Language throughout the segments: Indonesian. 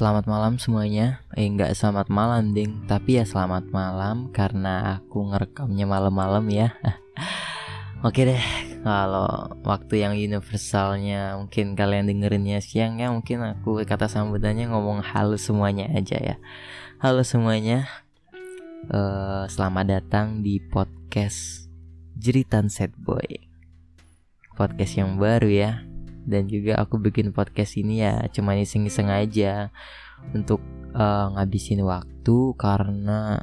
Selamat malam semuanya. Eh nggak selamat malam ding. Tapi ya selamat malam Karena aku ngerekamnya malam-malam ya. Oke deh Kalau waktu yang universalnya Mungkin kalian dengerinnya siang ya Mungkin aku kata sambutannya ngomong halo semuanya aja ya. Halo semuanya. Uh, Selamat datang di podcast Jeritan Sad Boy. Podcast yang baru ya dan juga aku bikin podcast ini ya cuma iseng-iseng aja. Untuk uh, ngabisin waktu karena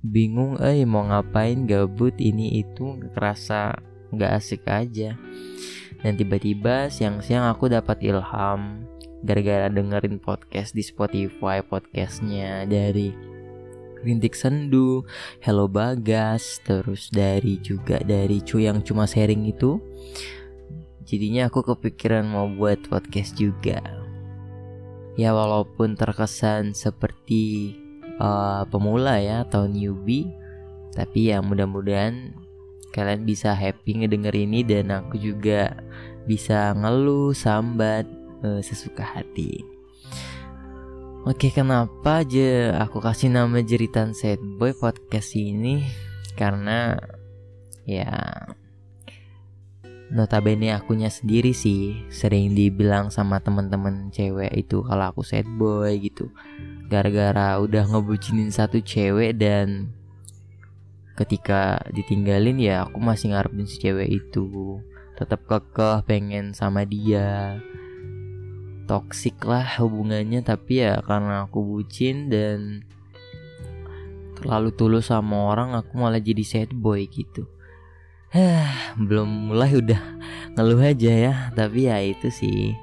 bingung eh mau ngapain gabut ini itu kerasa nggak asik aja. Dan tiba-tiba siang-siang aku dapat ilham gara-gara dengerin podcast di Spotify podcastnya dari Rintik Sendu, Hello Bagas, terus dari juga dari Cu yang cuma sharing itu Jadinya aku kepikiran mau buat podcast juga. Ya walaupun terkesan seperti uh, pemula ya atau newbie, tapi ya mudah-mudahan kalian bisa happy ngedenger ini dan aku juga bisa ngeluh sambat uh, sesuka hati. Oke, kenapa aja aku kasih nama jeritan sad boy podcast ini? Karena ya notabene akunya sendiri sih sering dibilang sama temen-temen cewek itu kalau aku sad boy gitu. Gara-gara udah ngebucinin satu cewek dan ketika ditinggalin ya aku masih ngarepin si cewek itu. Tetap kekeh pengen sama dia. Toksik lah hubungannya tapi ya karena aku bucin dan terlalu tulus sama orang aku malah jadi sad boy gitu belum mulai udah ngeluh aja ya. Tapi ya itu sih.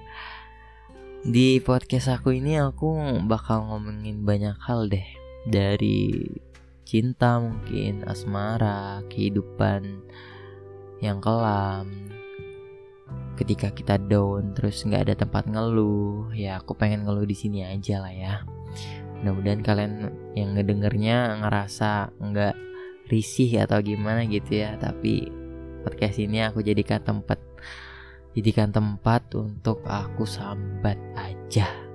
Di podcast aku ini aku bakal ngomongin banyak hal deh. Dari cinta mungkin asmara kehidupan yang kelam. Ketika kita down terus nggak ada tempat ngeluh ya aku pengen ngeluh di sini aja lah ya. Mudah-mudahan kalian yang ngedengernya ngerasa nggak risih atau gimana gitu ya. Tapi podcast ini aku jadikan tempat jadikan tempat untuk aku sambat aja